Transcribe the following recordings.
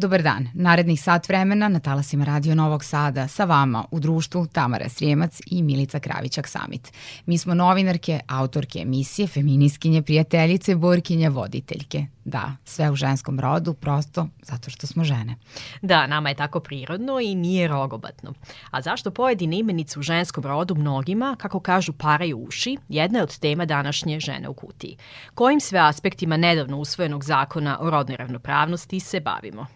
Dobar dan. Narednih sat vremena na talasima Radio Novog Sada sa vama u društvu Tamara Srijemac i Milica Kravićak Samit. Mi smo novinarke, autorke emisije, feminiskinje, prijateljice, borkinje, voditeljke. Da, sve u ženskom rodu, prosto zato što smo žene. Da, nama je tako prirodno i nije rogobatno. A zašto pojedine imenice u ženskom rodu mnogima, kako kažu, paraju uši, jedna je od tema današnje žene u kutiji. Kojim sve aspektima nedavno usvojenog zakona o rodnoj ravnopravnosti se bavimo?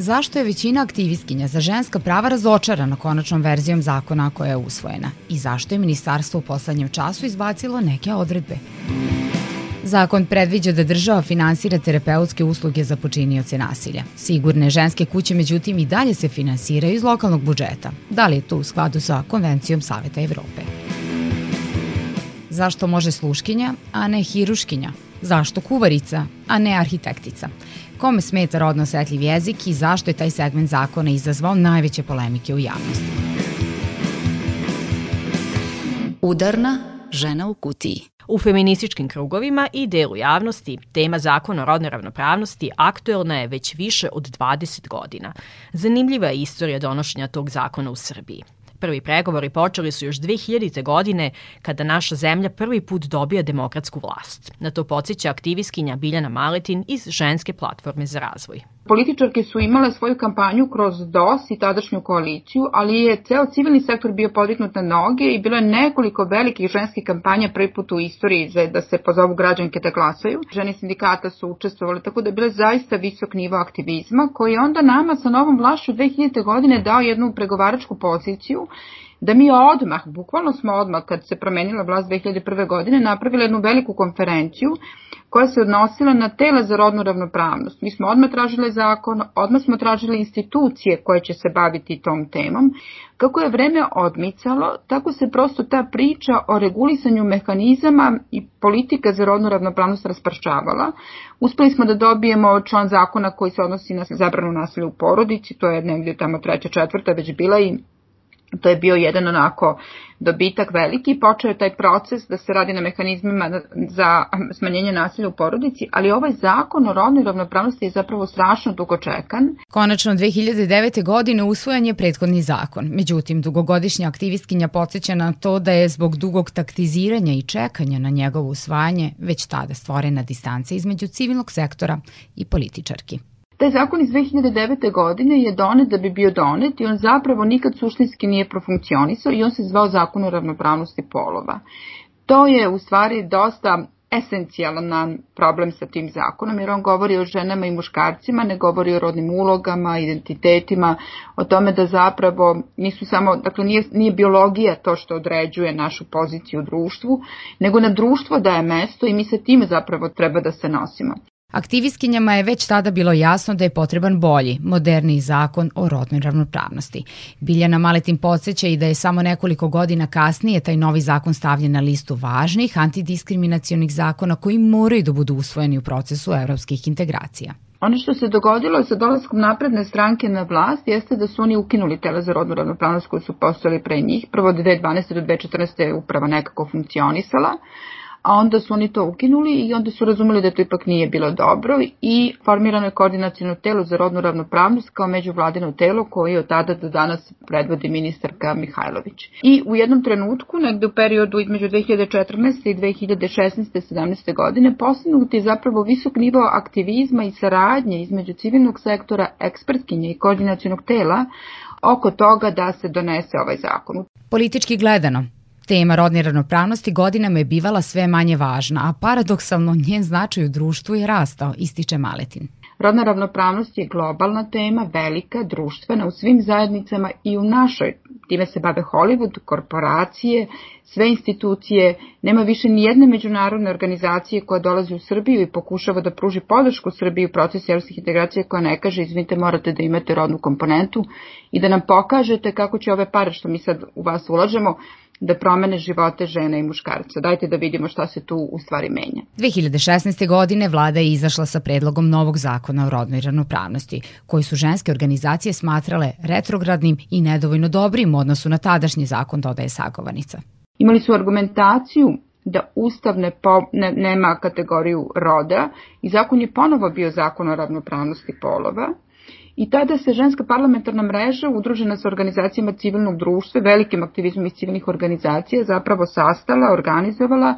Zašto je većina aktivistkinja za ženska prava razočarana konačnom verzijom zakona koja je usvojena? I zašto je ministarstvo u poslednjem času izbacilo neke odredbe? Zakon predviđa da država finansira terapeutske usluge za počinioce nasilja. Sigurne ženske kuće, međutim, i dalje se finansiraju iz lokalnog budžeta. Da li je to u skladu sa Konvencijom Saveta Evrope? Zašto može sluškinja, a ne hiruškinja? Zašto kuvarica, a ne arhitektica? Kome smeta rodno osetljiv jezik i zašto je taj segment zakona izazvao najveće polemike u javnosti? Udarna žena u kutiji. U feminističkim krugovima i delu javnosti tema zakona o rodnoj ravnopravnosti aktuelna je već više od 20 godina. Zanimljiva je istorija donošenja tog zakona u Srbiji. Prvi pregovori počeli su još 2000. godine kada naša zemlja prvi put dobija demokratsku vlast. Na to podsjeća aktivistkinja Biljana Maletin iz Ženske platforme za razvoj. Političarke su imale svoju kampanju kroz DOS i tadašnju koaliciju, ali je ceo civilni sektor bio podviknut na noge i bilo je nekoliko velikih ženskih kampanja prvi put u istoriji za da se pozovu građanke da glasaju. Žene sindikata su učestvovali, tako da je bilo zaista visok nivo aktivizma koji je onda nama sa novom vlašću 2000. godine dao jednu pregovaračku poziciju da mi odmah, bukvalno smo odmah kad se promenila vlast 2001. godine, napravili jednu veliku konferenciju koja se odnosila na tela za rodnu ravnopravnost. Mi smo odmah tražili zakon, odmah smo tražili institucije koje će se baviti tom temom. Kako je vreme odmicalo, tako se prosto ta priča o regulisanju mehanizama i politika za rodnu ravnopravnost raspršavala. Uspeli smo da dobijemo član zakona koji se odnosi na zabranu nasilja u porodici, to je negdje tamo treća, četvrta već bila i To je bio jedan onako dobitak veliki, počeo je taj proces da se radi na mehanizmima za smanjenje nasilja u porodici, ali ovaj zakon o rodnoj ravnopravnosti je zapravo strašno dugo čekan. Konačno 2009. godine usvojen je prethodni zakon. Međutim, dugogodišnja aktivistkinja podsjeća na to da je zbog dugog taktiziranja i čekanja na njegovo usvajanje već tada stvorena distanca između civilnog sektora i političarki. Taj zakon iz 2009. godine je donet da bi bio donet i on zapravo nikad suštinski nije profunkcionisao i on se zvao zakon o ravnopravnosti polova. To je u stvari dosta esencijalan problem sa tim zakonom, jer on govori o ženama i muškarcima, ne govori o rodnim ulogama, identitetima, o tome da zapravo nisu samo, dakle nije, nije biologija to što određuje našu poziciju u društvu, nego na društvo daje mesto i mi sa time zapravo treba da se nosimo. Aktivistkinjama je već tada bilo jasno da je potreban bolji, moderniji zakon o rodnoj ravnopravnosti. Biljana Maletin podsjeća i da je samo nekoliko godina kasnije taj novi zakon stavljen na listu važnih antidiskriminacionih zakona koji moraju da budu usvojeni u procesu evropskih integracija. Ono što se dogodilo sa dolaskom napredne stranke na vlast jeste da su oni ukinuli tela za rodnu ravnopravnost koji su postojali pre njih. Prvo od 2012. do 2014. je uprava nekako funkcionisala, a onda su oni to ukinuli i onda su razumeli da to ipak nije bilo dobro i formirano je koordinacijno telo za rodnu ravnopravnost kao međuvladino telo koje od tada do danas predvodi ministarka Mihajlović. I u jednom trenutku, negde u periodu između 2014. i 2016. 17. godine, postignut je zapravo visok nivo aktivizma i saradnje između civilnog sektora, ekspertkinje i koordinacijnog tela oko toga da se donese ovaj zakon. Politički gledano, Tema rodne ravnopravnosti godinama je bivala sve manje važna, a paradoksalno njen značaj u društvu je rastao, ističe Maletin. Rodna ravnopravnost je globalna tema, velika, društvena u svim zajednicama i u našoj. Time se bave Hollywood, korporacije, sve institucije. Nema više ni jedne međunarodne organizacije koja dolazi u Srbiju i pokušava da pruži podršku Srbiji u procesu evropskih integracija koja ne kaže, izvinite, morate da imate rodnu komponentu i da nam pokažete kako će ove pare što mi sad u vas ulažemo da promene živote žena i muškarca. Dajte da vidimo šta se tu u stvari menja. 2016. godine vlada je izašla sa predlogom novog zakona o rodnoj ravnopravnosti, koji su ženske organizacije smatrale retrogradnim i nedovoljno dobrim u odnosu na tadašnji zakon, dodaje sagovanica. Imali su argumentaciju da Ustav ne, po, ne, nema kategoriju roda i zakon je ponovo bio zakon o ravnopravnosti polova, I tada se ženska parlamentarna mreža, udružena sa organizacijama civilnog društva, velikim aktivizmom iz civilnih organizacija, zapravo sastala, organizovala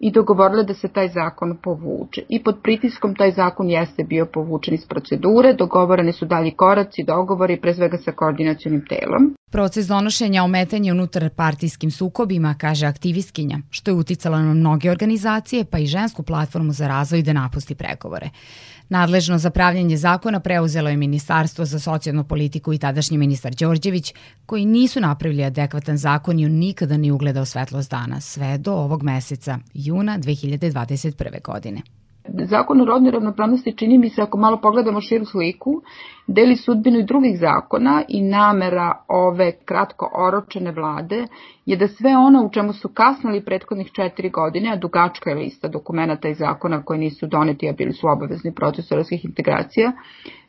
i dogovorile da se taj zakon povuče. I pod pritiskom taj zakon jeste bio povučen iz procedure, dogovoreni su dalji koraci, dogovori, pre svega sa koordinacijonim telom. Proces donošenja ometanja unutar partijskim sukobima, kaže aktivistkinja, što je uticala na mnoge organizacije, pa i žensku platformu za razvoj da napusti pregovore. Nadležno za pravljanje zakona preuzelo je Ministarstvo za socijalnu politiku i tadašnji ministar Đorđević, koji nisu napravili adekvatan zakon i on nikada ni ugledao svetlost dana, sve do ovog meseca, juna 2021. godine. Zakon o rodnoj ravnopravnosti čini mi se, ako malo pogledamo širu sliku, deli sudbinu i drugih zakona i namera ove kratko oročene vlade je da sve ono u čemu su kasnali prethodnih četiri godine, a dugačka je lista dokumenta i zakona koji nisu doneti, a bili su obavezni proces evropskih integracija,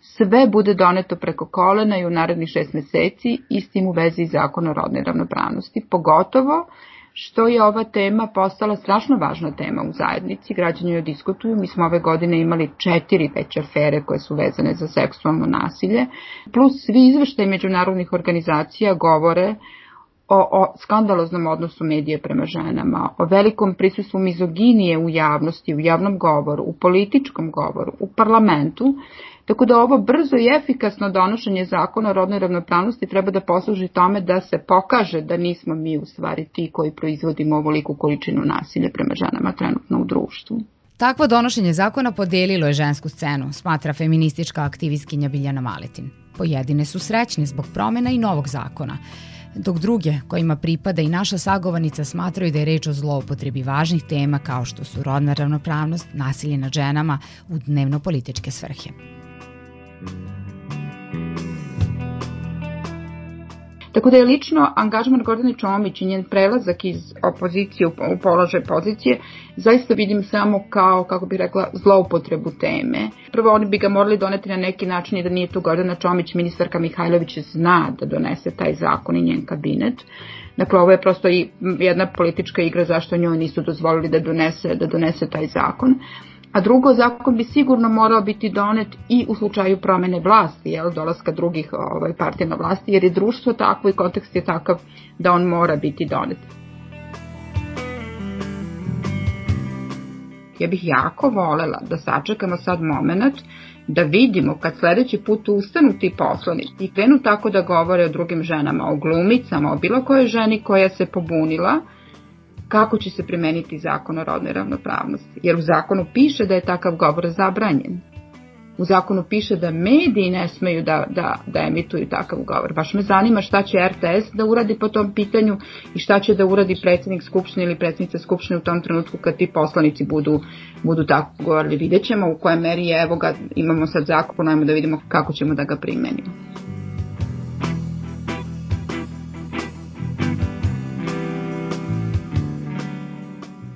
sve bude doneto preko kolena i u narednih šest meseci i s tim u vezi zakon o rodnoj ravnopravnosti, pogotovo što je ova tema postala strašno važna tema u zajednici, građani joj diskutuju, mi smo ove godine imali četiri već afere koje su vezane za seksualno nasilje, plus svi izveštaji međunarodnih organizacija govore o, o skandaloznom odnosu medije prema ženama, o velikom prisustvu mizoginije u javnosti, u javnom govoru, u političkom govoru, u parlamentu, Tako da ovo brzo i efikasno donošenje zakona o rodnoj ravnopravnosti treba da posluži tome da se pokaže da nismo mi u stvari ti koji proizvodimo ovoliku količinu nasilja prema ženama trenutno u društvu. Takvo donošenje zakona podelilo je žensku scenu, smatra feministička aktivistkinja Biljana Maletin. Pojedine su srećne zbog promena i novog zakona, dok druge, kojima pripada i naša sagovanica, smatraju da je reč o zloupotrebi važnih tema kao što su rodna ravnopravnost, nasilje nad ženama u dnevno-političke svrhe. Tako da je lično angažman Gordane Čomić i njen prelazak iz opozicije u položaj pozicije zaista vidim samo kao, kako bih rekla, zloupotrebu teme. Prvo, oni bi ga morali doneti na neki način i da nije tu Gordana Čomić, ministarka Mihajlović zna da donese taj zakon i njen kabinet. Dakle, ovo je prosto i jedna politička igra zašto njoj nisu dozvolili da donese, da donese taj zakon. A drugo, zakon bi sigurno morao biti donet i u slučaju promene vlasti, jel, dolaska drugih ovaj, partija na vlasti, jer je društvo takvo i kontekst je takav da on mora biti donet. Ja bih jako volela da sačekamo sad moment da vidimo kad sledeći put ustanu ti poslanici i krenu tako da govore o drugim ženama, o glumicama, o bilo kojoj ženi koja se pobunila, kako će se primeniti zakon o rodnoj ravnopravnosti. Jer u zakonu piše da je takav govor zabranjen. U zakonu piše da mediji ne smeju da, da, da emituju takav govor. Baš me zanima šta će RTS da uradi po tom pitanju i šta će da uradi predsednik Skupštine ili predsednica Skupštine u tom trenutku kad ti poslanici budu, budu tako govorili. Vidjet ćemo u kojoj meri je, evo ga, imamo sad zakon, ponajmo da vidimo kako ćemo da ga primenimo.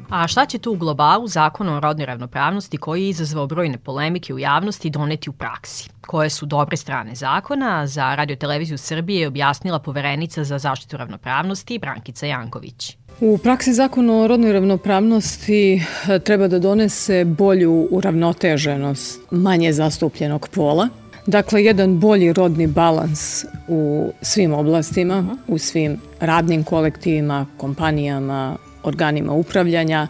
A šta će tu u globalu zakon o rodnoj ravnopravnosti koji je izazvao brojne polemike u javnosti doneti u praksi? Koje su dobre strane zakona za radioteleviziju Srbije je objasnila poverenica za zaštitu ravnopravnosti Brankica Janković. U praksi zakon o rodnoj ravnopravnosti e, treba da donese bolju uravnoteženost manje zastupljenog pola, Dakle, jedan bolji rodni balans u svim oblastima, u svim radnim kolektivima, kompanijama, organima upravljanja,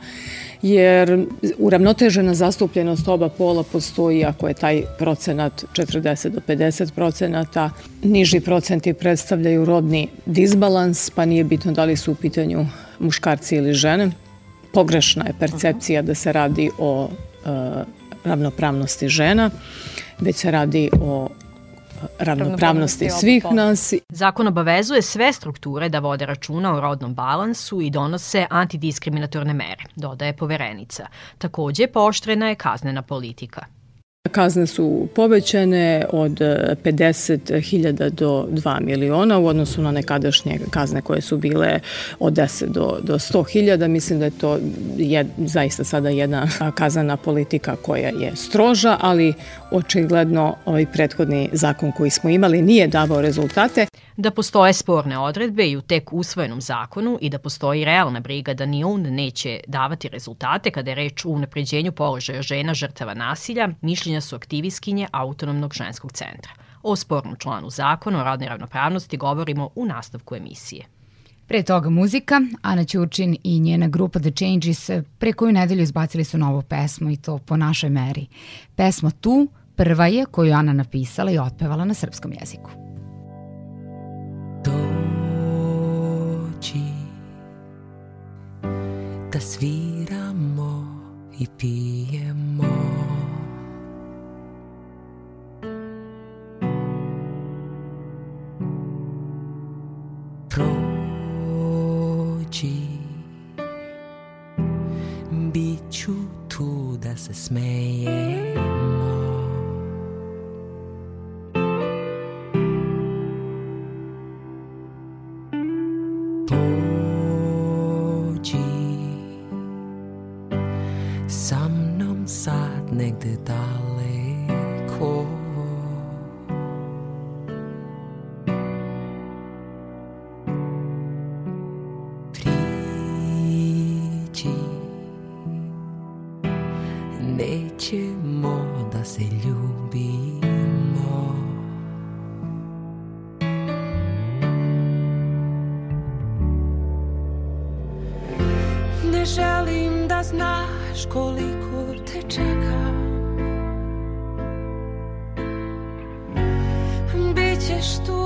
jer uravnotežena zastupljenost oba pola postoji ako je taj procenat 40 do 50 procenata. Niži procenti predstavljaju rodni disbalans, pa nije bitno da li su u pitanju muškarci ili žene. Pogrešna je percepcija da se radi o e, ravnopravnosti žena, već se radi o ravnopravnosti svih nas. Zakon obavezuje sve strukture da vode računa o rodnom balansu i donose antidiskriminatorne mere, dodaje poverenica. Takođe, pooštrena je kaznena politika. Kazne su povećane od 50.000 do 2 miliona u odnosu na nekadašnje kazne koje su bile od 10 do, do 100.000. Mislim da je to je, zaista sada jedna kazana politika koja je stroža, ali očigledno ovaj prethodni zakon koji smo imali nije davao rezultate da postoje sporne odredbe i u tek usvojenom zakonu i da postoji realna briga da ni on neće davati rezultate kada je reč u unapređenju položaja žena žrtava nasilja, mišljenja su aktivistkinje Autonomnog ženskog centra. O spornom članu zakona o radnoj ravnopravnosti govorimo u nastavku emisije. Pre toga muzika, Ana Ćurčin i njena grupa The Changes pre koju nedelju izbacili su novu pesmu i to po našoj meri. Pesma Tu prva je koju Ana napisala i otpevala na srpskom jeziku. Da sviramo i pijemo sa mnou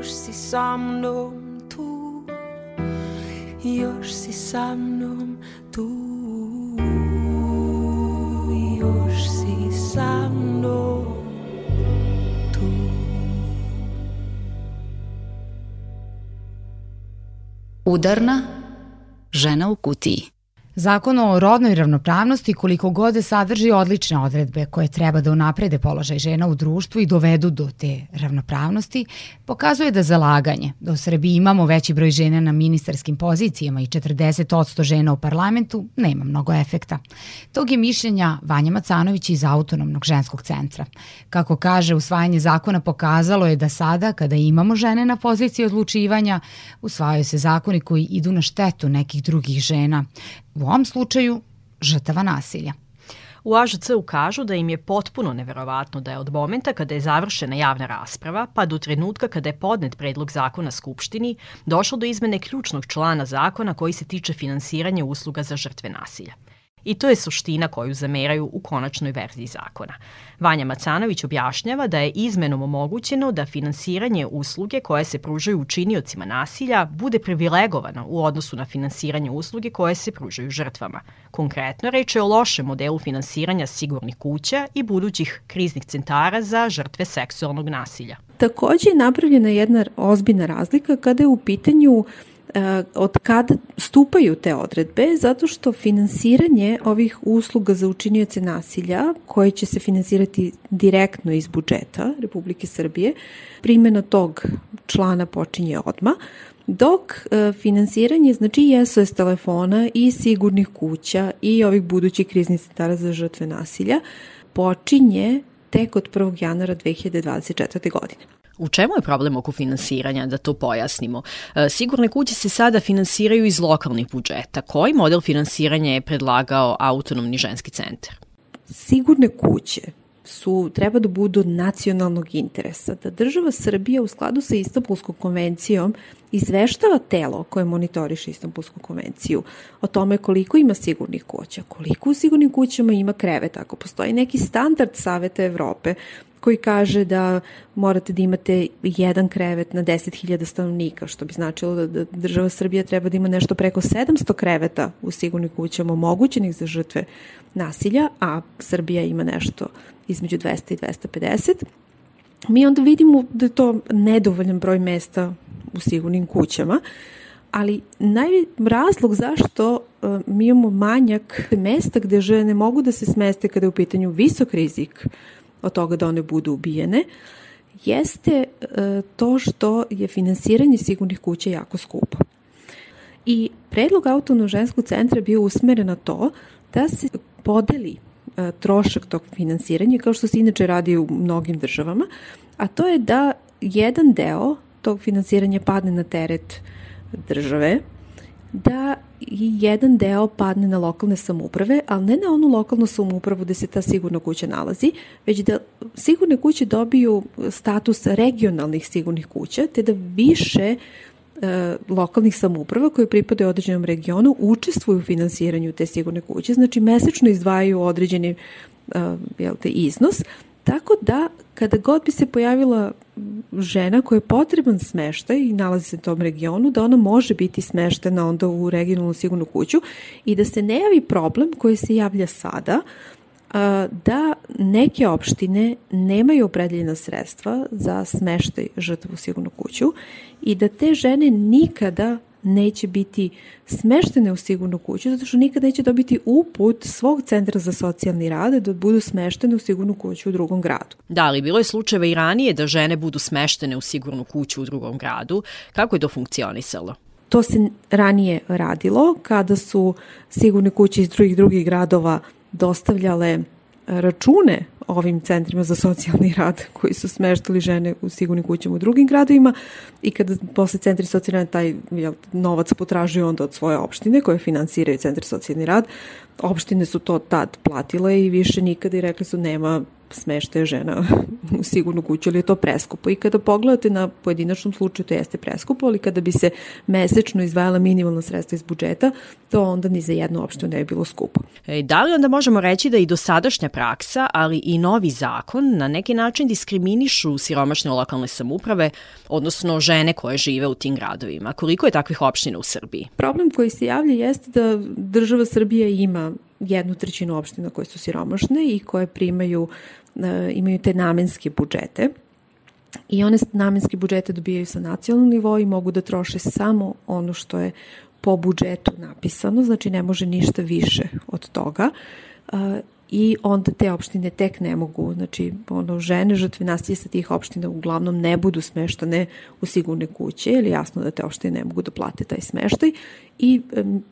Još si sa mnom tu. Još si sa mnom tu. Još si sa mnom tu. Udarna žena u kutiji. Zakon o rodnoj ravnopravnosti koliko god sadrži odlične odredbe koje treba da unaprede položaj žena u društvu i dovedu do te ravnopravnosti, pokazuje da zalaganje da u Srbiji imamo veći broj žena na ministarskim pozicijama i 40% žena u parlamentu nema mnogo efekta. Tog je mišljenja Vanja Macanović iz Autonomnog ženskog centra. Kako kaže, usvajanje zakona pokazalo je da sada, kada imamo žene na poziciji odlučivanja, usvajaju se zakoni koji idu na štetu nekih drugih žena u ovom slučaju žrtava nasilja. U AŽC-u kažu da im je potpuno neverovatno da je od momenta kada je završena javna rasprava pa do trenutka kada je podnet predlog zakona Skupštini došlo do izmene ključnog člana zakona koji se tiče finansiranja usluga za žrtve nasilja. I to je suština koju zameraju u konačnoj verziji zakona. Vanja Macanović objašnjava da je izmenom omogućeno da finansiranje usluge koje se pružaju učiniocima nasilja bude privilegovano u odnosu na finansiranje usluge koje se pružaju žrtvama. Konkretno, reč je o lošem modelu finansiranja sigurnih kuća i budućih kriznih centara za žrtve seksualnog nasilja. Takođe je napravljena jedna ozbiljna razlika kada je u pitanju od kada stupaju te odredbe, zato što finansiranje ovih usluga za učinioce nasilja, koje će se finansirati direktno iz budžeta Republike Srbije, primjena tog člana počinje odma, dok e, finansiranje znači i SOS telefona i sigurnih kuća i ovih budućih kriznih centara za žrtve nasilja počinje tek od 1. januara 2024. godine. U čemu je problem oko finansiranja, da to pojasnimo? E, sigurne kuće se sada finansiraju iz lokalnih budžeta. Koji model finansiranja je predlagao autonomni ženski centar? Sigurne kuće su, treba da budu nacionalnog interesa, da država Srbija u skladu sa Istanbulskom konvencijom izveštava telo koje monitoriše Istanbulsku konvenciju o tome koliko ima sigurnih kuća, koliko u sigurnim kućama ima kreveta, ako postoji neki standard Saveta Evrope koji kaže da morate da imate jedan krevet na 10.000 stanovnika, što bi značilo da, da država Srbija treba da ima nešto preko 700 kreveta u sigurnim kućama omogućenih za žrtve nasilja, a Srbija ima nešto između 200 i 250. Mi onda vidimo da je to nedovoljan broj mesta u sigurnim kućama, ali naj razlog zašto uh, mi imamo manjak mesta gde žene mogu da se smeste kada je u pitanju visok rizik od toga da one budu ubijene, jeste uh, to što je finansiranje sigurnih kuća jako skupo. I predlog autonomnog ženskog centra bio usmeren na to da se podeli uh, trošak tog finansiranja, kao što se inače radi u mnogim državama, a to je da jedan deo tog finansiranja padne na teret države, da i jedan deo padne na lokalne samuprave, ali ne na onu lokalnu samupravu gde se ta sigurna kuća nalazi, već da sigurne kuće dobiju status regionalnih sigurnih kuća, te da više e, lokalnih samuprava koje pripadaju određenom regionu učestvuju u finansiranju te sigurne kuće, znači mesečno izdvajaju određeni uh, jel te, iznos, Tako da, kada god bi se pojavila žena koja je potreban smeštaj i nalazi se u tom regionu, da ona može biti smeštena onda u regionalnu sigurnu kuću i da se ne javi problem koji se javlja sada, da neke opštine nemaju opredeljena sredstva za smeštaj žrtva u sigurnu kuću i da te žene nikada neće biti smeštene u sigurnu kuću, zato što nikad neće dobiti uput svog centra za socijalni rad da budu smeštene u sigurnu kuću u drugom gradu. Da, ali bilo je slučajeva i ranije da žene budu smeštene u sigurnu kuću u drugom gradu. Kako je to funkcionisalo? To se ranije radilo kada su sigurne kuće iz drugih drugih gradova dostavljale račune ovim centrima za socijalni rad koji su smeštali žene u sigurnim kućama u drugim gradovima i kada posle centri socijalni rad taj jel, novac potražuju onda od svoje opštine koje finansiraju centri socijalni rad, opštine su to tad platile i više nikada i rekli su nema smeštaja žena u sigurnu kuću, ali je to preskupo. I kada pogledate na pojedinačnom slučaju, to jeste preskupo, ali kada bi se mesečno izdvajala minimalna sredstva iz budžeta, to onda ni za jednu opštinu ne bi bilo skupo. E, da li onda možemo reći da i dosadašnja praksa, ali i novi zakon na neki način diskriminišu siromašne lokalne samuprave, odnosno žene koje žive u tim gradovima? Koliko je takvih opština u Srbiji? Problem koji se javlja jeste da država Srbija ima jednu trećinu opština koje su siromašne i koje primaju, imaju te namenske budžete. I one namenske budžete dobijaju sa nacionalnog nivoa i mogu da troše samo ono što je po budžetu napisano, znači ne može ništa više od toga. E, i onda te opštine tek ne mogu, znači ono, žene žrtve nasilja sa tih opština uglavnom ne budu smeštane u sigurne kuće, ili jasno da te opštine ne mogu da plate taj smeštaj i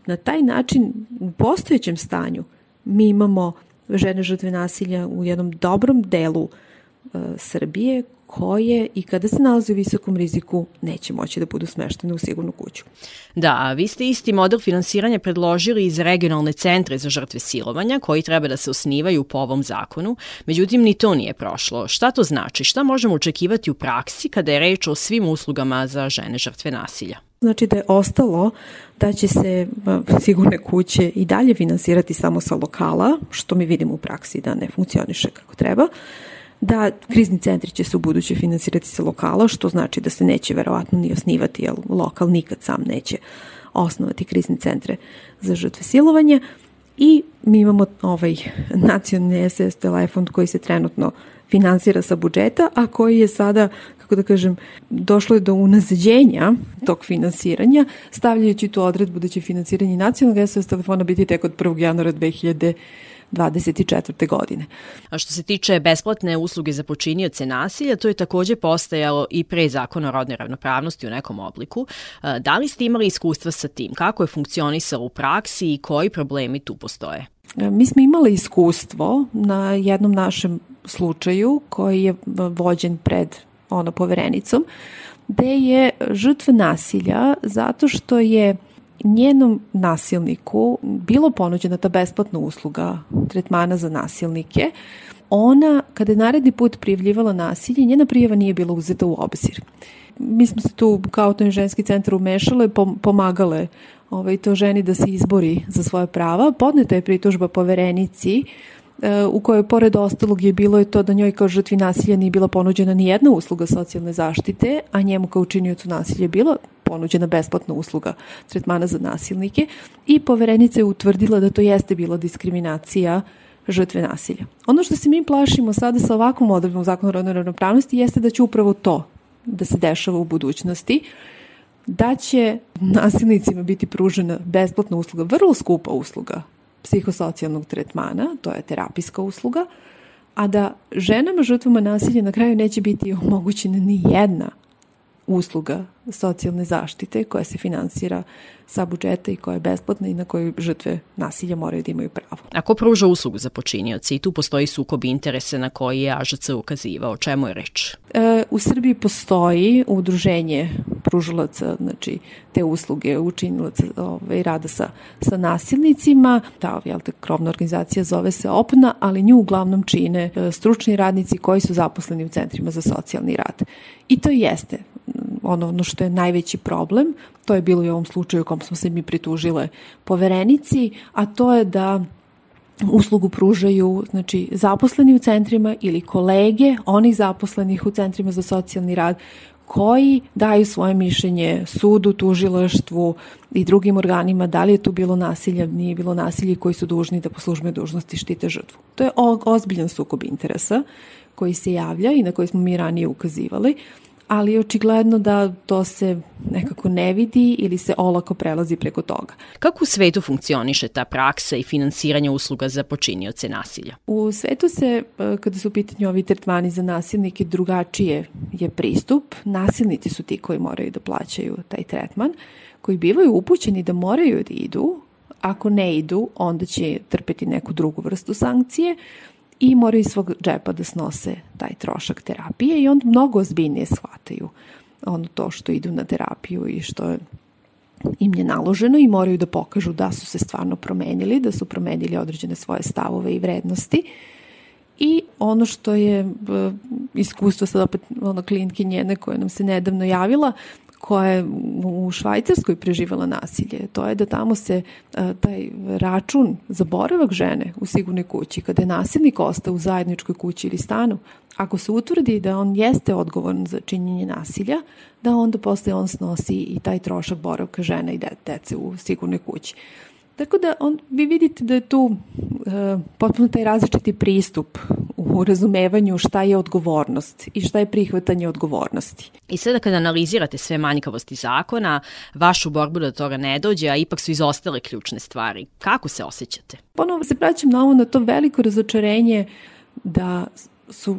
na taj način u postojećem stanju mi imamo žene žrtve nasilja u jednom dobrom delu e, Srbije koje i kada se nalaze u visokom riziku neće moći da budu smeštene u sigurnu kuću. Da, vi ste isti model finansiranja predložili iz regionalne centre za žrtve silovanja koji treba da se osnivaju po ovom zakonu, međutim ni to nije prošlo. Šta to znači? Šta možemo očekivati u praksi kada je reč o svim uslugama za žene žrtve nasilja? Znači da je ostalo da će se sigurne kuće i dalje finansirati samo sa lokala, što mi vidimo u praksi da ne funkcioniše kako treba da krizni centri će se u buduće finansirati sa lokala, što znači da se neće verovatno ni osnivati, jer lokal nikad sam neće osnovati krizni centre za žrtve silovanja. I mi imamo ovaj nacionalni SS telefon koji se trenutno finansira sa budžeta, a koji je sada, kako da kažem, došlo je do unazađenja tog finansiranja, stavljajući tu odredbu da će finansiranje nacionalnog SS telefona biti tek od 1. januara 2000 2024. godine. A što se tiče besplatne usluge za počinioce nasilja, to je takođe postajalo i pre zakona o rodnoj ravnopravnosti u nekom obliku. Da li ste imali iskustva sa tim? Kako je funkcionisalo u praksi i koji problemi tu postoje? E, mi smo imali iskustvo na jednom našem slučaju koji je vođen pred ono poverenicom, gde je žrtva nasilja zato što je njenom nasilniku bilo ponuđena ta besplatna usluga tretmana za nasilnike, ona, kada je naredni put prijavljivala nasilje, njena prijava nije bila uzeta u obzir. Mi smo se tu kao to ženski centar umešale, pomagale ovaj, to ženi da se izbori za svoje prava. Podneta je pritužba poverenici u kojoj pored ostalog je bilo je to da njoj kao žrtvi nasilja nije bila ponuđena ni jedna usluga socijalne zaštite, a njemu kao učiniocu nasilja je bila ponuđena besplatna usluga tretmana za nasilnike i poverenica je utvrdila da to jeste bila diskriminacija žrtve nasilja. Ono što se mi plašimo sada sa ovakvom odredbom zakona o rodnoj ravnopravnosti jeste da će upravo to da se dešava u budućnosti, da će nasilnicima biti pružena besplatna usluga, vrlo skupa usluga psihosocijalnog tretmana, to je terapijska usluga, a da ženama žrtvama nasilja na kraju neće biti omogućena ni jedna usluga socijalne zaštite koja se finansira sa budžeta i koja je besplatna i na koju žrtve nasilja moraju da imaju pravo. A ko pruža uslugu za počinioci i tu postoji sukob interese na koji je AŽC ukazivao? Čemu je reč? E, u Srbiji postoji udruženje pružalaca znači, te usluge učinilaca ovaj, rada sa, sa nasilnicima. Ta jel te, krovna organizacija zove se OPNA, ali nju uglavnom čine e, stručni radnici koji su zaposleni u centrima za socijalni rad. I to jeste ono, ono što je najveći problem, to je bilo i u ovom slučaju u kom smo se mi pritužile poverenici, a to je da uslugu pružaju znači, zaposleni u centrima ili kolege onih zaposlenih u centrima za socijalni rad koji daju svoje mišljenje sudu, tužilaštvu i drugim organima da li je tu bilo nasilja, nije bilo nasilje koji su dužni da po službenoj dužnosti štite žrtvu. To je ozbiljan sukob interesa koji se javlja i na koji smo mi ranije ukazivali ali očigledno da to se nekako ne vidi ili se olako prelazi preko toga. Kako u svetu funkcioniše ta praksa i finansiranje usluga za počinioce nasilja? U svetu se, e, kada su u pitanju ovi tretmani za nasilnike, drugačije je pristup. Nasilnici su ti koji moraju da plaćaju taj tretman, koji bivaju upućeni da moraju da idu, ako ne idu, onda će trpeti neku drugu vrstu sankcije, i moraju iz svog džepa da snose taj trošak terapije i onda mnogo ozbiljnije shvataju ono to što idu na terapiju i što je im je naloženo i moraju da pokažu da su se stvarno promenili, da su promenili određene svoje stavove i vrednosti. I ono što je iskustvo sad opet ono klinki njene koja nam se nedavno javila, koja je u Švajcarskoj preživala nasilje, to je da tamo se a, taj račun za boravak žene u sigurnoj kući, kada je nasilnik ostao u zajedničkoj kući ili stanu, ako se utvrdi da on jeste odgovoran za činjenje nasilja, da onda posle on snosi i taj trošak boravka žene i dece u sigurnoj kući. Tako da on, vi vidite da je tu uh, potpuno taj različiti pristup u razumevanju šta je odgovornost i šta je prihvatanje odgovornosti. I sada kada analizirate sve manjkavosti zakona, vašu borbu da toga ne dođe, a ipak su izostale ključne stvari, kako se osjećate? Ponovo se praćam na ovo, na to veliko razočarenje da su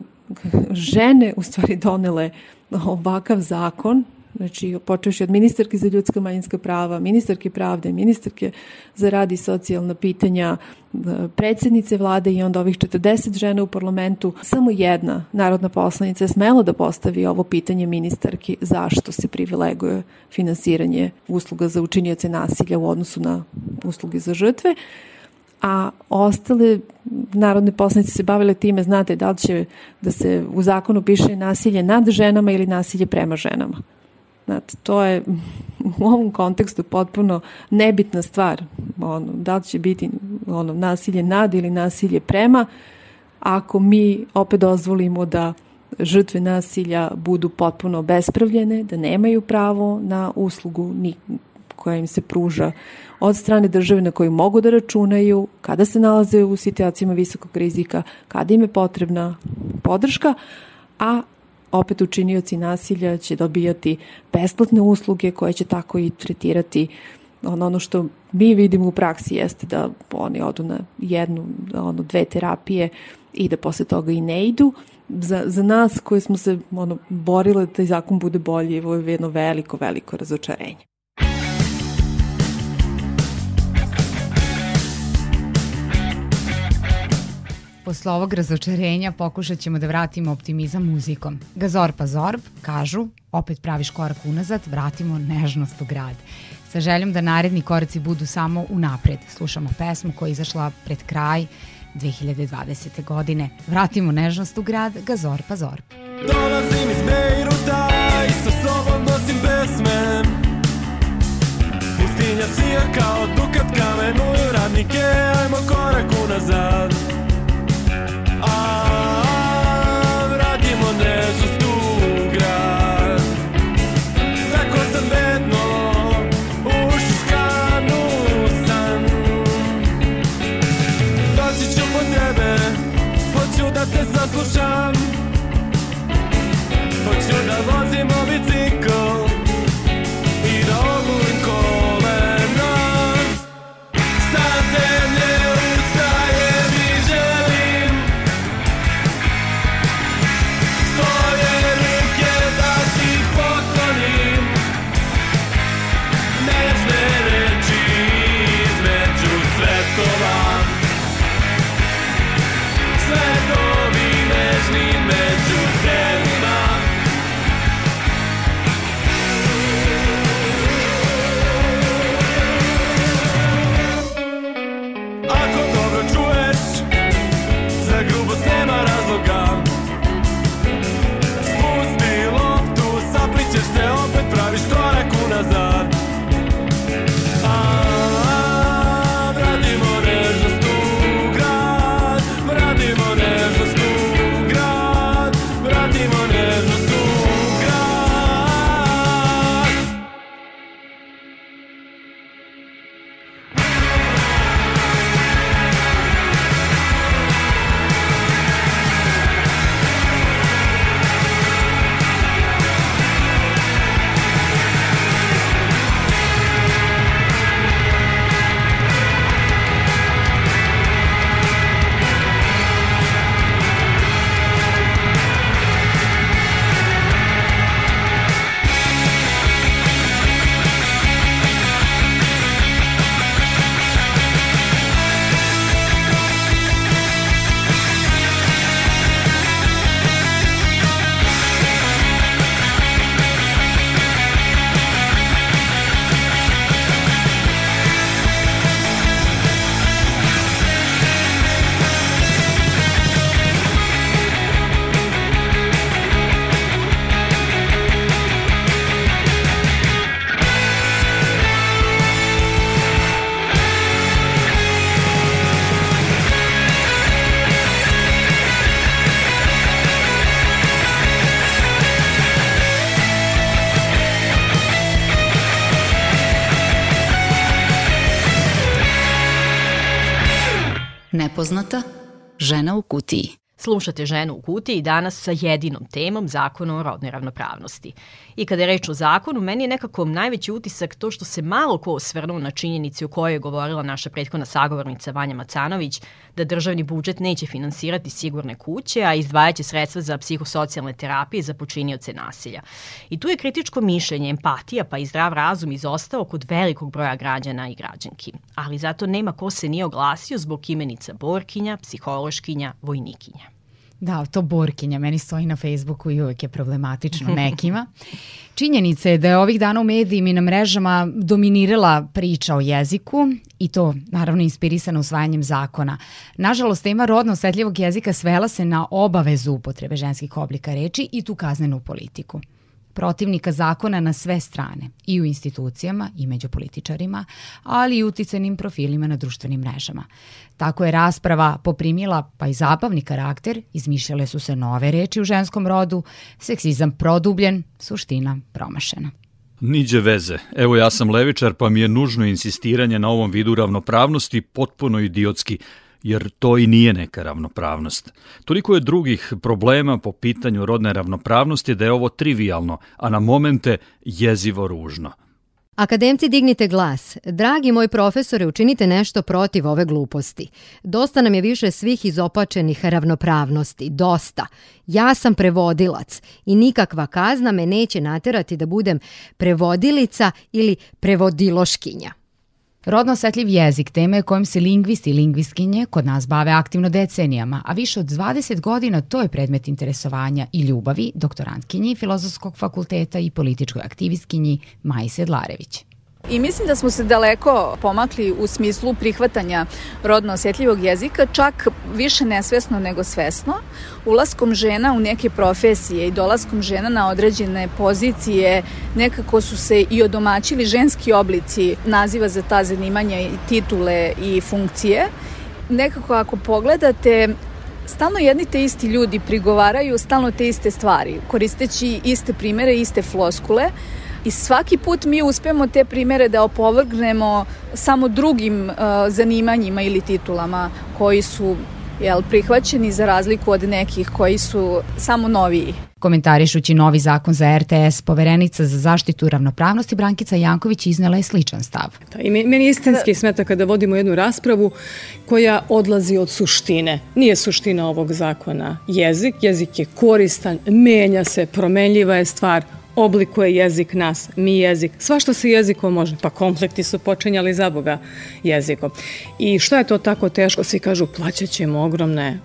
žene u stvari donele ovakav zakon Znači, počeš od ministarke za ljudska manjinska prava, ministarke pravde, ministarke za rad i socijalna pitanja, e, predsednice vlade i onda ovih 40 žena u parlamentu. Samo jedna narodna poslanica je smela da postavi ovo pitanje ministarki zašto se privileguje finansiranje usluga za učinioce nasilja u odnosu na usluge za žrtve a ostale narodne poslanice se bavile time, znate, da li će da se u zakonu piše nasilje nad ženama ili nasilje prema ženama. Znate, to je u ovom kontekstu potpuno nebitna stvar. Ono, da li će biti ono, nasilje nad ili nasilje prema, ako mi opet dozvolimo da žrtve nasilja budu potpuno bespravljene, da nemaju pravo na uslugu ni koja im se pruža od strane države na koju mogu da računaju, kada se nalaze u situacijama visokog rizika, kada im je potrebna podrška, a opet učinioci nasilja će dobijati besplatne usluge koje će tako i tretirati ono, ono što mi vidimo u praksi jeste da oni odu na jednu, ono, dve terapije i da posle toga i ne idu. Za, za nas koji smo se ono, borile da taj zakon bude bolji, ovo je jedno veliko, veliko razočarenje. Posle ovog razočarenja pokušat ćemo da vratimo optimizam muzikom. Gazor pa zorb, kažu, opet praviš korak unazad, vratimo nežnost u grad. Sa željom da naredni koraci budu samo unapred. Slušamo pesmu koja je izašla pred kraj 2020. godine. Vratimo nežnost u grad, Gazor pa zorb. Dolazim iz Bejruta i sa sobom nosim pesme Pustinja sija kao dukat kamenuju radnike, ajmo korak unazad Oh. Непозната жена у кутии. Slušate ženu u kutiji danas sa jedinom temom zakona o rodnoj ravnopravnosti. I kada je reč o zakonu, meni je nekako najveći utisak to što se malo ko osvrnuo na činjenici o kojoj je govorila naša prethodna sagovornica Vanja Macanović, da državni budžet neće finansirati sigurne kuće, a izdvajaće sredstva za psihosocijalne terapije za počinioce nasilja. I tu je kritičko mišljenje, empatija pa i zdrav razum izostao kod velikog broja građana i građanki. Ali zato nema ko se nije oglasio zbog imenica borkinja, psihološkinja, vojnikinja. Da, to Borkinja meni stoji na Facebooku i uvek je problematično nekima. Činjenica je da je ovih dana u medijima i na mrežama dominirala priča o jeziku i to naravno inspirisana usvajanjem zakona. Nažalost, tema rodno osetljivog jezika svela se na obavezu upotrebe ženskih oblika reči i tu kaznenu politiku protivnika zakona na sve strane, i u institucijama i među političarima, ali i uticenim profilima na društvenim mrežama. Tako je rasprava poprimila pa i zabavni karakter, izmišljale su se nove reči u ženskom rodu, seksizam produbljen, suština promašena. Niđe veze. Evo ja sam levičar pa mi je nužno insistiranje na ovom vidu ravnopravnosti potpuno idiotski jer to i nije neka ravnopravnost. Toliko je drugih problema po pitanju rodne ravnopravnosti da je ovo trivialno, a na momente jezivo ružno. Akademci dignite glas. Dragi moj profesore, učinite nešto protiv ove gluposti. Dosta nam je više svih izopačenih ravnopravnosti. Dosta. Ja sam prevodilac i nikakva kazna me neće naterati da budem prevodilica ili prevodiloškinja. Rodno osetljiv jezik tema je kojim se lingvisti i lingviskinje kod nas bave aktivno decenijama, a više od 20 godina to je predmet interesovanja i ljubavi doktorantkinji Filozofskog fakulteta i političkoj aktivistkinji Maji Sedlarević. I mislim da smo se daleko pomakli u smislu prihvatanja rodno osjetljivog jezika, čak više nesvesno nego svesno. Ulaskom žena u neke profesije i dolaskom žena na određene pozicije nekako su se i odomaćili ženski oblici naziva za ta zanimanja i titule i funkcije. Nekako ako pogledate, stalno jedni te isti ljudi prigovaraju stalno te iste stvari, koristeći iste primere, iste floskule, I svaki put mi uspemo te primere da opovrgnemo samo drugim uh, zanimanjima ili titulama koji su jel, prihvaćeni za razliku od nekih koji su samo noviji. Komentarišući novi zakon za RTS, poverenica za zaštitu ravnopravnosti Brankica Janković iznela je sličan stav. Da, I meni istinski smeta kada vodimo jednu raspravu koja odlazi od suštine. Nije suština ovog zakona jezik, jezik je koristan, menja se, promenljiva je stvar, oblikuje jezik nas, mi jezik, sva što se jezikom može, pa komplekti su počinjali za Boga jezikom. I što je to tako teško? Svi kažu plaćat ćemo ogromne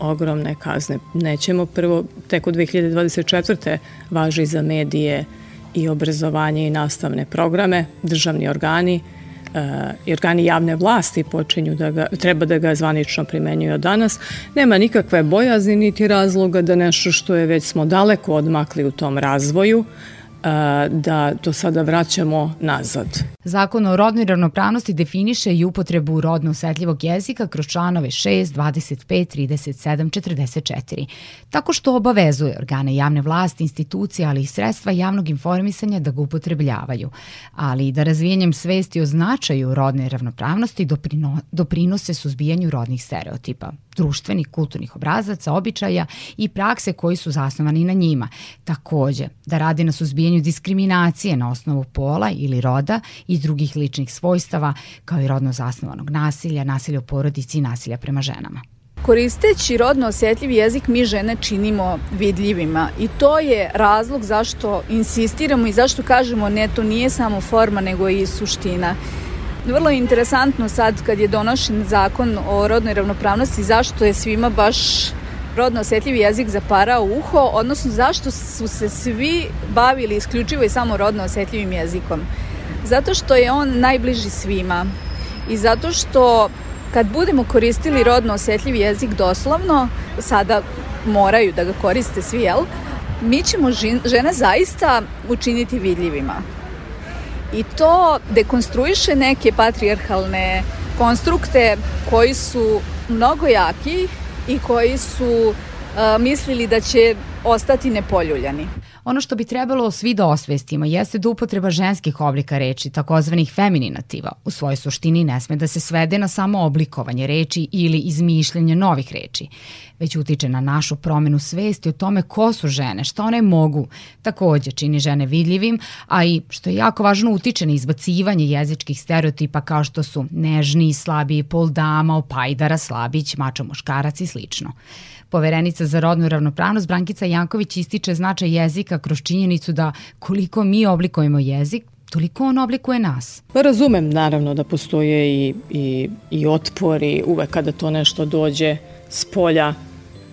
ogromne kazne. Nećemo prvo, tek u 2024. važi za medije i obrazovanje i nastavne programe, državni organi, i organi javne vlasti počinju da ga, treba da ga zvanično primenjuju od danas, nema nikakve bojazni niti razloga da nešto što je već smo daleko odmakli u tom razvoju, da to sada vraćamo nazad. Zakon o rodnoj ravnopravnosti definiše i upotrebu rodno osetljivog jezika kroz članove 6, 25, 37, 44, tako što obavezuje organe javne vlasti, institucije, ali i sredstva javnog informisanja da ga upotrebljavaju, ali i da razvijenjem svesti o značaju rodne ravnopravnosti doprino, doprinose suzbijanju rodnih stereotipa, društvenih, kulturnih obrazaca, običaja i prakse koji su zasnovani na njima. Takođe, da radi na suzbijanju diskriminacije na osnovu pola ili roda i drugih ličnih svojstava, kao i rodno zasnovanog nasilja, nasilja u porodici i nasilja prema ženama. Koristeći rodno osjetljiv jezik mi žene činimo vidljivima i to je razlog zašto insistiramo i zašto kažemo ne, to nije samo forma nego i suština. Vrlo je interesantno sad kad je donošen zakon o rodnoj ravnopravnosti zašto je svima baš rodno osetljivi jezik zaparao uho, odnosno zašto su se svi bavili isključivo i samo rodno osetljivim jezikom. Zato što je on najbliži svima i zato što kad budemo koristili rodno osetljivi jezik doslovno, sada moraju da ga koriste svi, jel? Mi ćemo žene zaista učiniti vidljivima i to dekonstruiše neke patrijarhalne konstrukte koji su mnogo jaki i koji su uh, mislili da će ostati nepoljuljani. Ono što bi trebalo svi da osvestimo jeste da upotreba ženskih oblika reči, takozvanih femininativa, u svojoj suštini ne sme da se svede na samo oblikovanje reči ili izmišljanje novih reči, već utiče na našu promenu svesti o tome ko su žene, šta one mogu. Takođe čini žene vidljivim, a i, što je jako važno, utiče na izbacivanje jezičkih stereotipa kao što su nežni, slabiji pol dama, opajdara, slabić, mačo muškarac i slično. Poverenica za rodnu ravnopravnost Brankica Janković ističe značaj jezika kroz činjenicu da koliko mi oblikujemo jezik, toliko on oblikuje nas. Pa razumem naravno da postoje i, i, i otpori uvek kada to nešto dođe s polja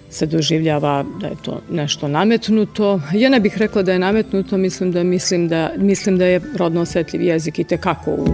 se doživljava da je to nešto nametnuto. Ja ne bih rekla da je nametnuto, mislim da mislim da mislim da je rodno osetljiv jezik i tekako u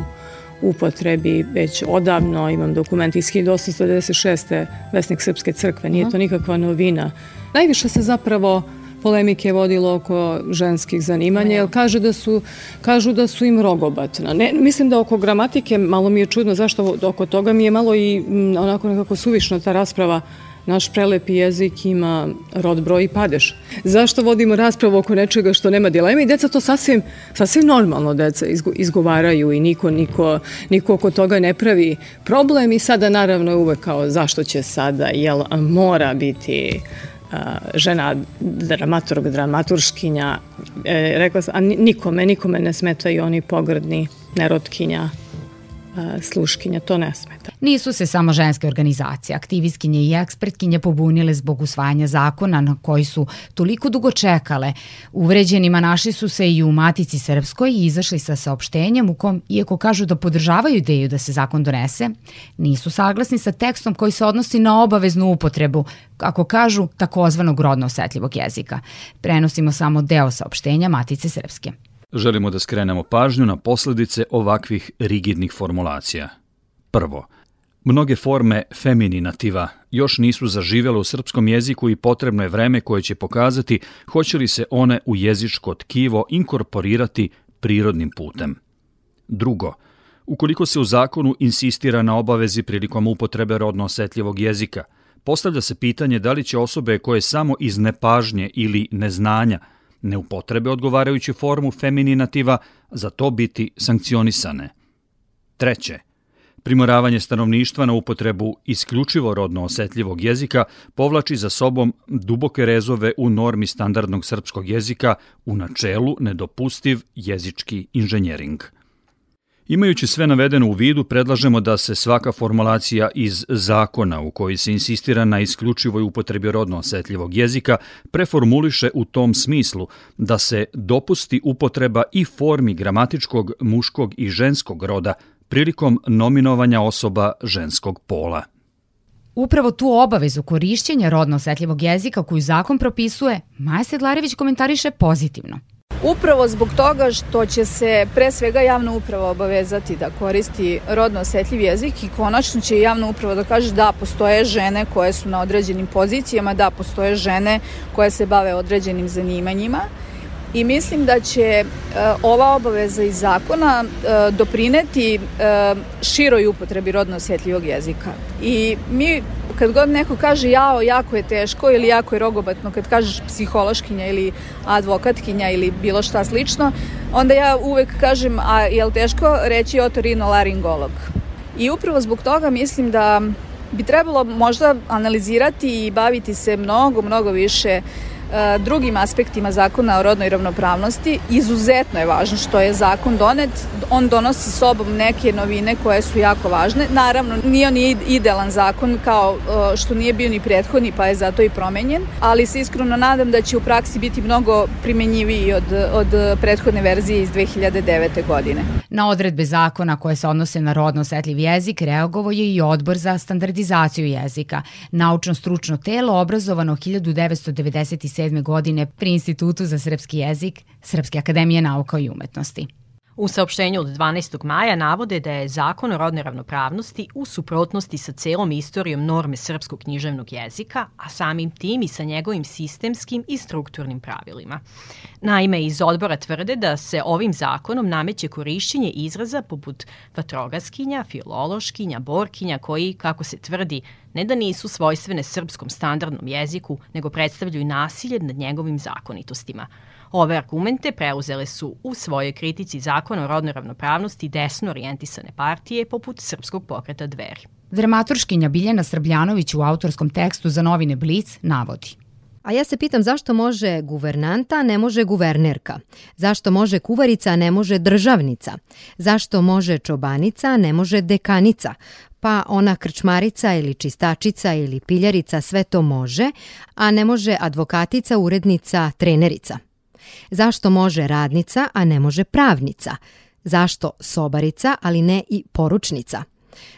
upotrebi već odavno. Imam dokument iz 1896. Vesnik Srpske crkve, nije to nikakva novina. Najviše se zapravo polemike vodilo oko ženskih zanimanja, jer kaže da su, kažu da su im rogobatna. Ne, mislim da oko gramatike, malo mi je čudno zašto oko toga mi je malo i m, onako nekako suvišna ta rasprava Naš prelepi jezik ima rod, broj i padeš. Zašto vodimo raspravu oko nečega što nema dilema i deca to sasvim, sasvim normalno deca izgovaraju i niko, niko, niko oko toga ne pravi problem. I sada naravno je uvek kao zašto će sada, jel mora biti žena dramaturg, dramaturškinja, e, rekla sam, a nikome, nikome ne smetaju oni pogrdni nerotkinja, sluškinja, to ne smeta. Nisu se samo ženske organizacije, aktivistkinje i ekspertkinje pobunile zbog usvajanja zakona na koji su toliko dugo čekale. Uvređenima našli su se i u Matici Srpskoj i izašli sa saopštenjem u kom, iako kažu da podržavaju ideju da se zakon donese, nisu saglasni sa tekstom koji se odnosi na obaveznu upotrebu, kako kažu, takozvanog rodno osetljivog jezika. Prenosimo samo deo saopštenja Matice Srpske. Želimo da skrenemo pažnju na posledice ovakvih rigidnih formulacija. Prvo, mnoge forme femininativa još nisu zaživele u srpskom jeziku i potrebno je vreme koje će pokazati hoće li se one u jezičko tkivo inkorporirati prirodnim putem. Drugo, ukoliko se u zakonu insistira na obavezi prilikom upotrebe rodno osetljivog jezika, postavlja se pitanje da li će osobe koje samo iz nepažnje ili neznanja ne upotrebe odgovarajuću formu femininativa za to biti sankcionisane. Treće, primoravanje stanovništva na upotrebu isključivo rodno osetljivog jezika povlači za sobom duboke rezove u normi standardnog srpskog jezika u načelu nedopustiv jezički inženjering. Imajući sve navedeno u vidu, predlažemo da se svaka formulacija iz zakona u koji se insistira na isključivoj upotrebi rodno osetljivog jezika preformuliše u tom smislu da se dopusti upotreba i formi gramatičkog muškog i ženskog roda prilikom nominovanja osoba ženskog pola. Upravo tu obavezu korišćenja rodno osetljivog jezika koju zakon propisuje, Maja Sedlarević komentariše pozitivno – Upravo zbog toga što će se pre svega javna uprava obavezati da koristi rodno osetljiv jezik i konačno će javna uprava da kaže da postoje žene koje su na određenim pozicijama, da postoje žene koje se bave određenim zanimanjima i mislim da će uh, ova obaveza iz zakona uh, doprineti uh, široj upotrebi rodno osjetljivog jezika. I mi kad god neko kaže jao, jako je teško ili jako je rogobatno, kad kažeš psihološkinja ili advokatkinja ili bilo šta slično, onda ja uvek kažem, a je li teško reći otorinolaringolog? I upravo zbog toga mislim da bi trebalo možda analizirati i baviti se mnogo, mnogo više uh, drugim aspektima zakona o rodnoj ravnopravnosti. Izuzetno je važno što je zakon donet. On donosi sobom neke novine koje su jako važne. Naravno, nije on idealan zakon kao e, što nije bio ni prethodni, pa je zato i promenjen, ali se iskreno nadam da će u praksi biti mnogo primenjiviji od, od prethodne verzije iz 2009. godine. Na odredbe zakona koje se odnose na rodno osetljiv jezik reagovo je i odbor za standardizaciju jezika, naučno-stručno telo obrazovano 1997 2007. godine pri Institutu za srpski jezik Srpske akademije nauka i umetnosti. U saopštenju od 12. maja navode da je zakon o rodnoj ravnopravnosti u suprotnosti sa celom istorijom norme srpskog književnog jezika, a samim tim i sa njegovim sistemskim i strukturnim pravilima. Naime, iz odbora tvrde da se ovim zakonom nameće korišćenje izraza poput vatrogaskinja, filološkinja, borkinja, koji, kako se tvrdi, ne da nisu svojstvene srpskom standardnom jeziku, nego predstavljaju nasilje nad njegovim zakonitostima. Ove argumente preuzele su u svojoj kritici zakona o rodnoj ravnopravnosti desno orijentisane partije poput Srpskog pokreta dveri. Dramaturškinja Biljana Srbljanović u autorskom tekstu za novine Blic navodi. A ja se pitam zašto može guvernanta, a ne može guvernerka? Zašto može kuvarica, a ne može državnica? Zašto može čobanica, a ne može dekanica? Pa ona krčmarica ili čistačica ili piljarica sve to može, a ne može advokatica, urednica, trenerica. Zašto može radnica, a ne može pravnica? Zašto sobarica, ali ne i poručnica?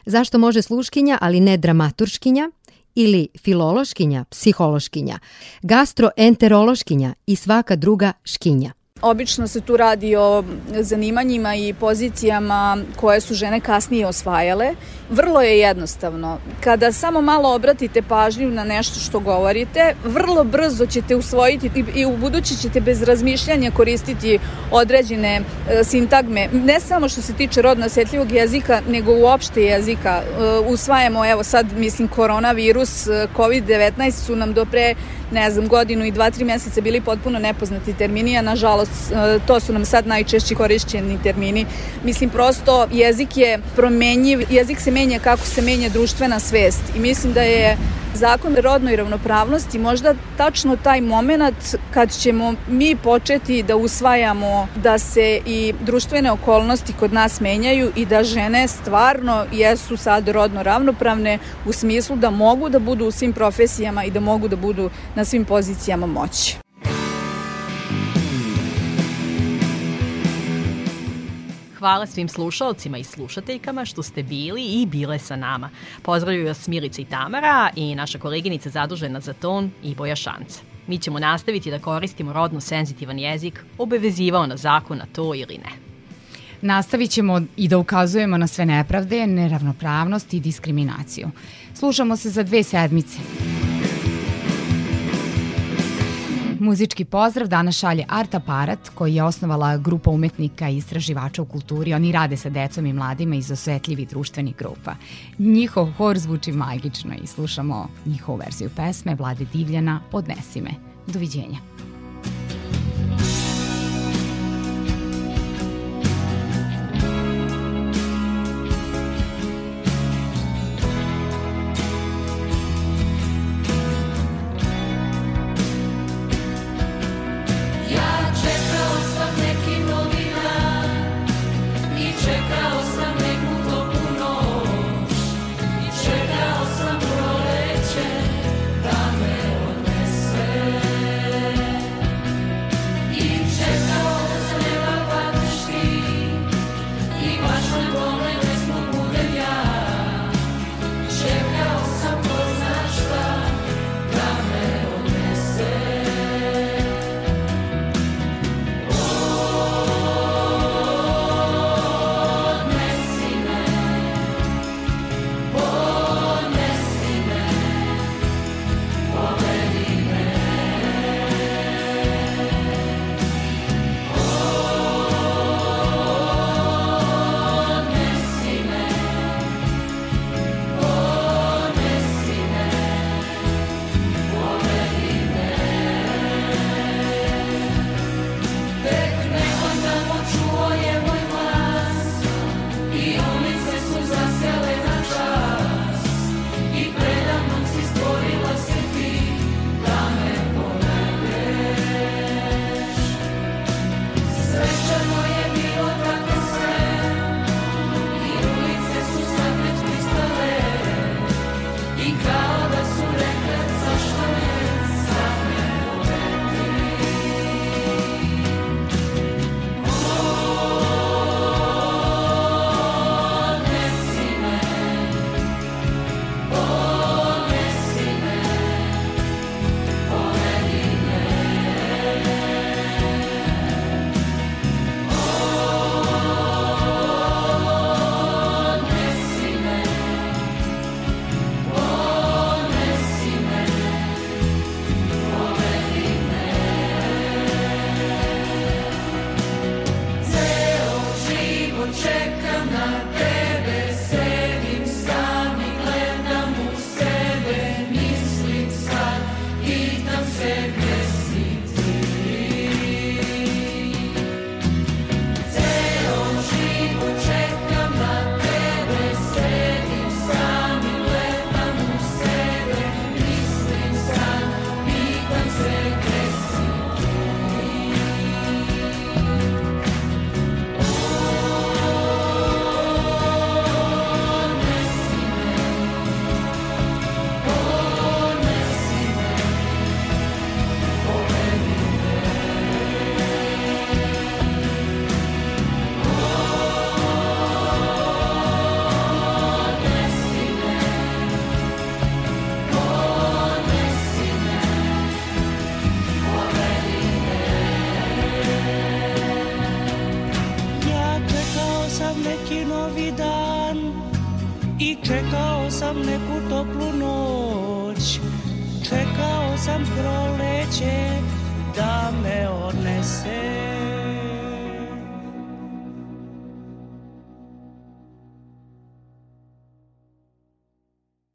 Zašto može sluškinja, ali ne dramaturškinja? Ili filološkinja, psihološkinja, gastroenterološkinja i svaka druga škinja? Obično se tu radi o zanimanjima i pozicijama koje su žene kasnije osvajale. Vrlo je jednostavno. Kada samo malo obratite pažnju na nešto što govorite, vrlo brzo ćete usvojiti i u budući ćete bez razmišljanja koristiti određene e, sintagme. Ne samo što se tiče rodno osjetljivog jezika, nego uopšte jezika. E, usvajamo, evo sad, mislim, koronavirus, e, COVID-19 su nam do pre ne znam, godinu i dva, tri mjeseca bili potpuno nepoznati termini, a nažalost e, to su nam sad najčešći korišćeni termini. Mislim, prosto jezik je promenjiv, jezik se menja kako se menja društvena svest i mislim da je zakon rodnoj ravnopravnosti možda tačno taj moment kad ćemo mi početi da usvajamo da se i društvene okolnosti kod nas menjaju i da žene stvarno jesu sad rodno ravnopravne u smislu da mogu da budu u svim profesijama i da mogu da budu na svim pozicijama moći. Hvala svim slušalcima i slušateljkama što ste bili i bile sa nama. Pozdravljaju vas Milica i Tamara i naša koleginica zadužena za ton Iboja Šanca. Mi ćemo nastaviti da koristimo rodno senzitivan jezik, obavezivao na zakon na to ili ne. Nastavit ćemo i da ukazujemo na sve nepravde, neravnopravnost i diskriminaciju. Slušamo se za dve sedmice. Muzički pozdrav danas šalje Art Aparat koji je osnovala grupa umetnika i istraživača u kulturi. Oni rade sa decom i mladima iz osetljivih društvenih grupa. Njihov hor zvuči magično i slušamo njihovu verziju pesme Vlade Divljana Odnesi me. Doviđenja.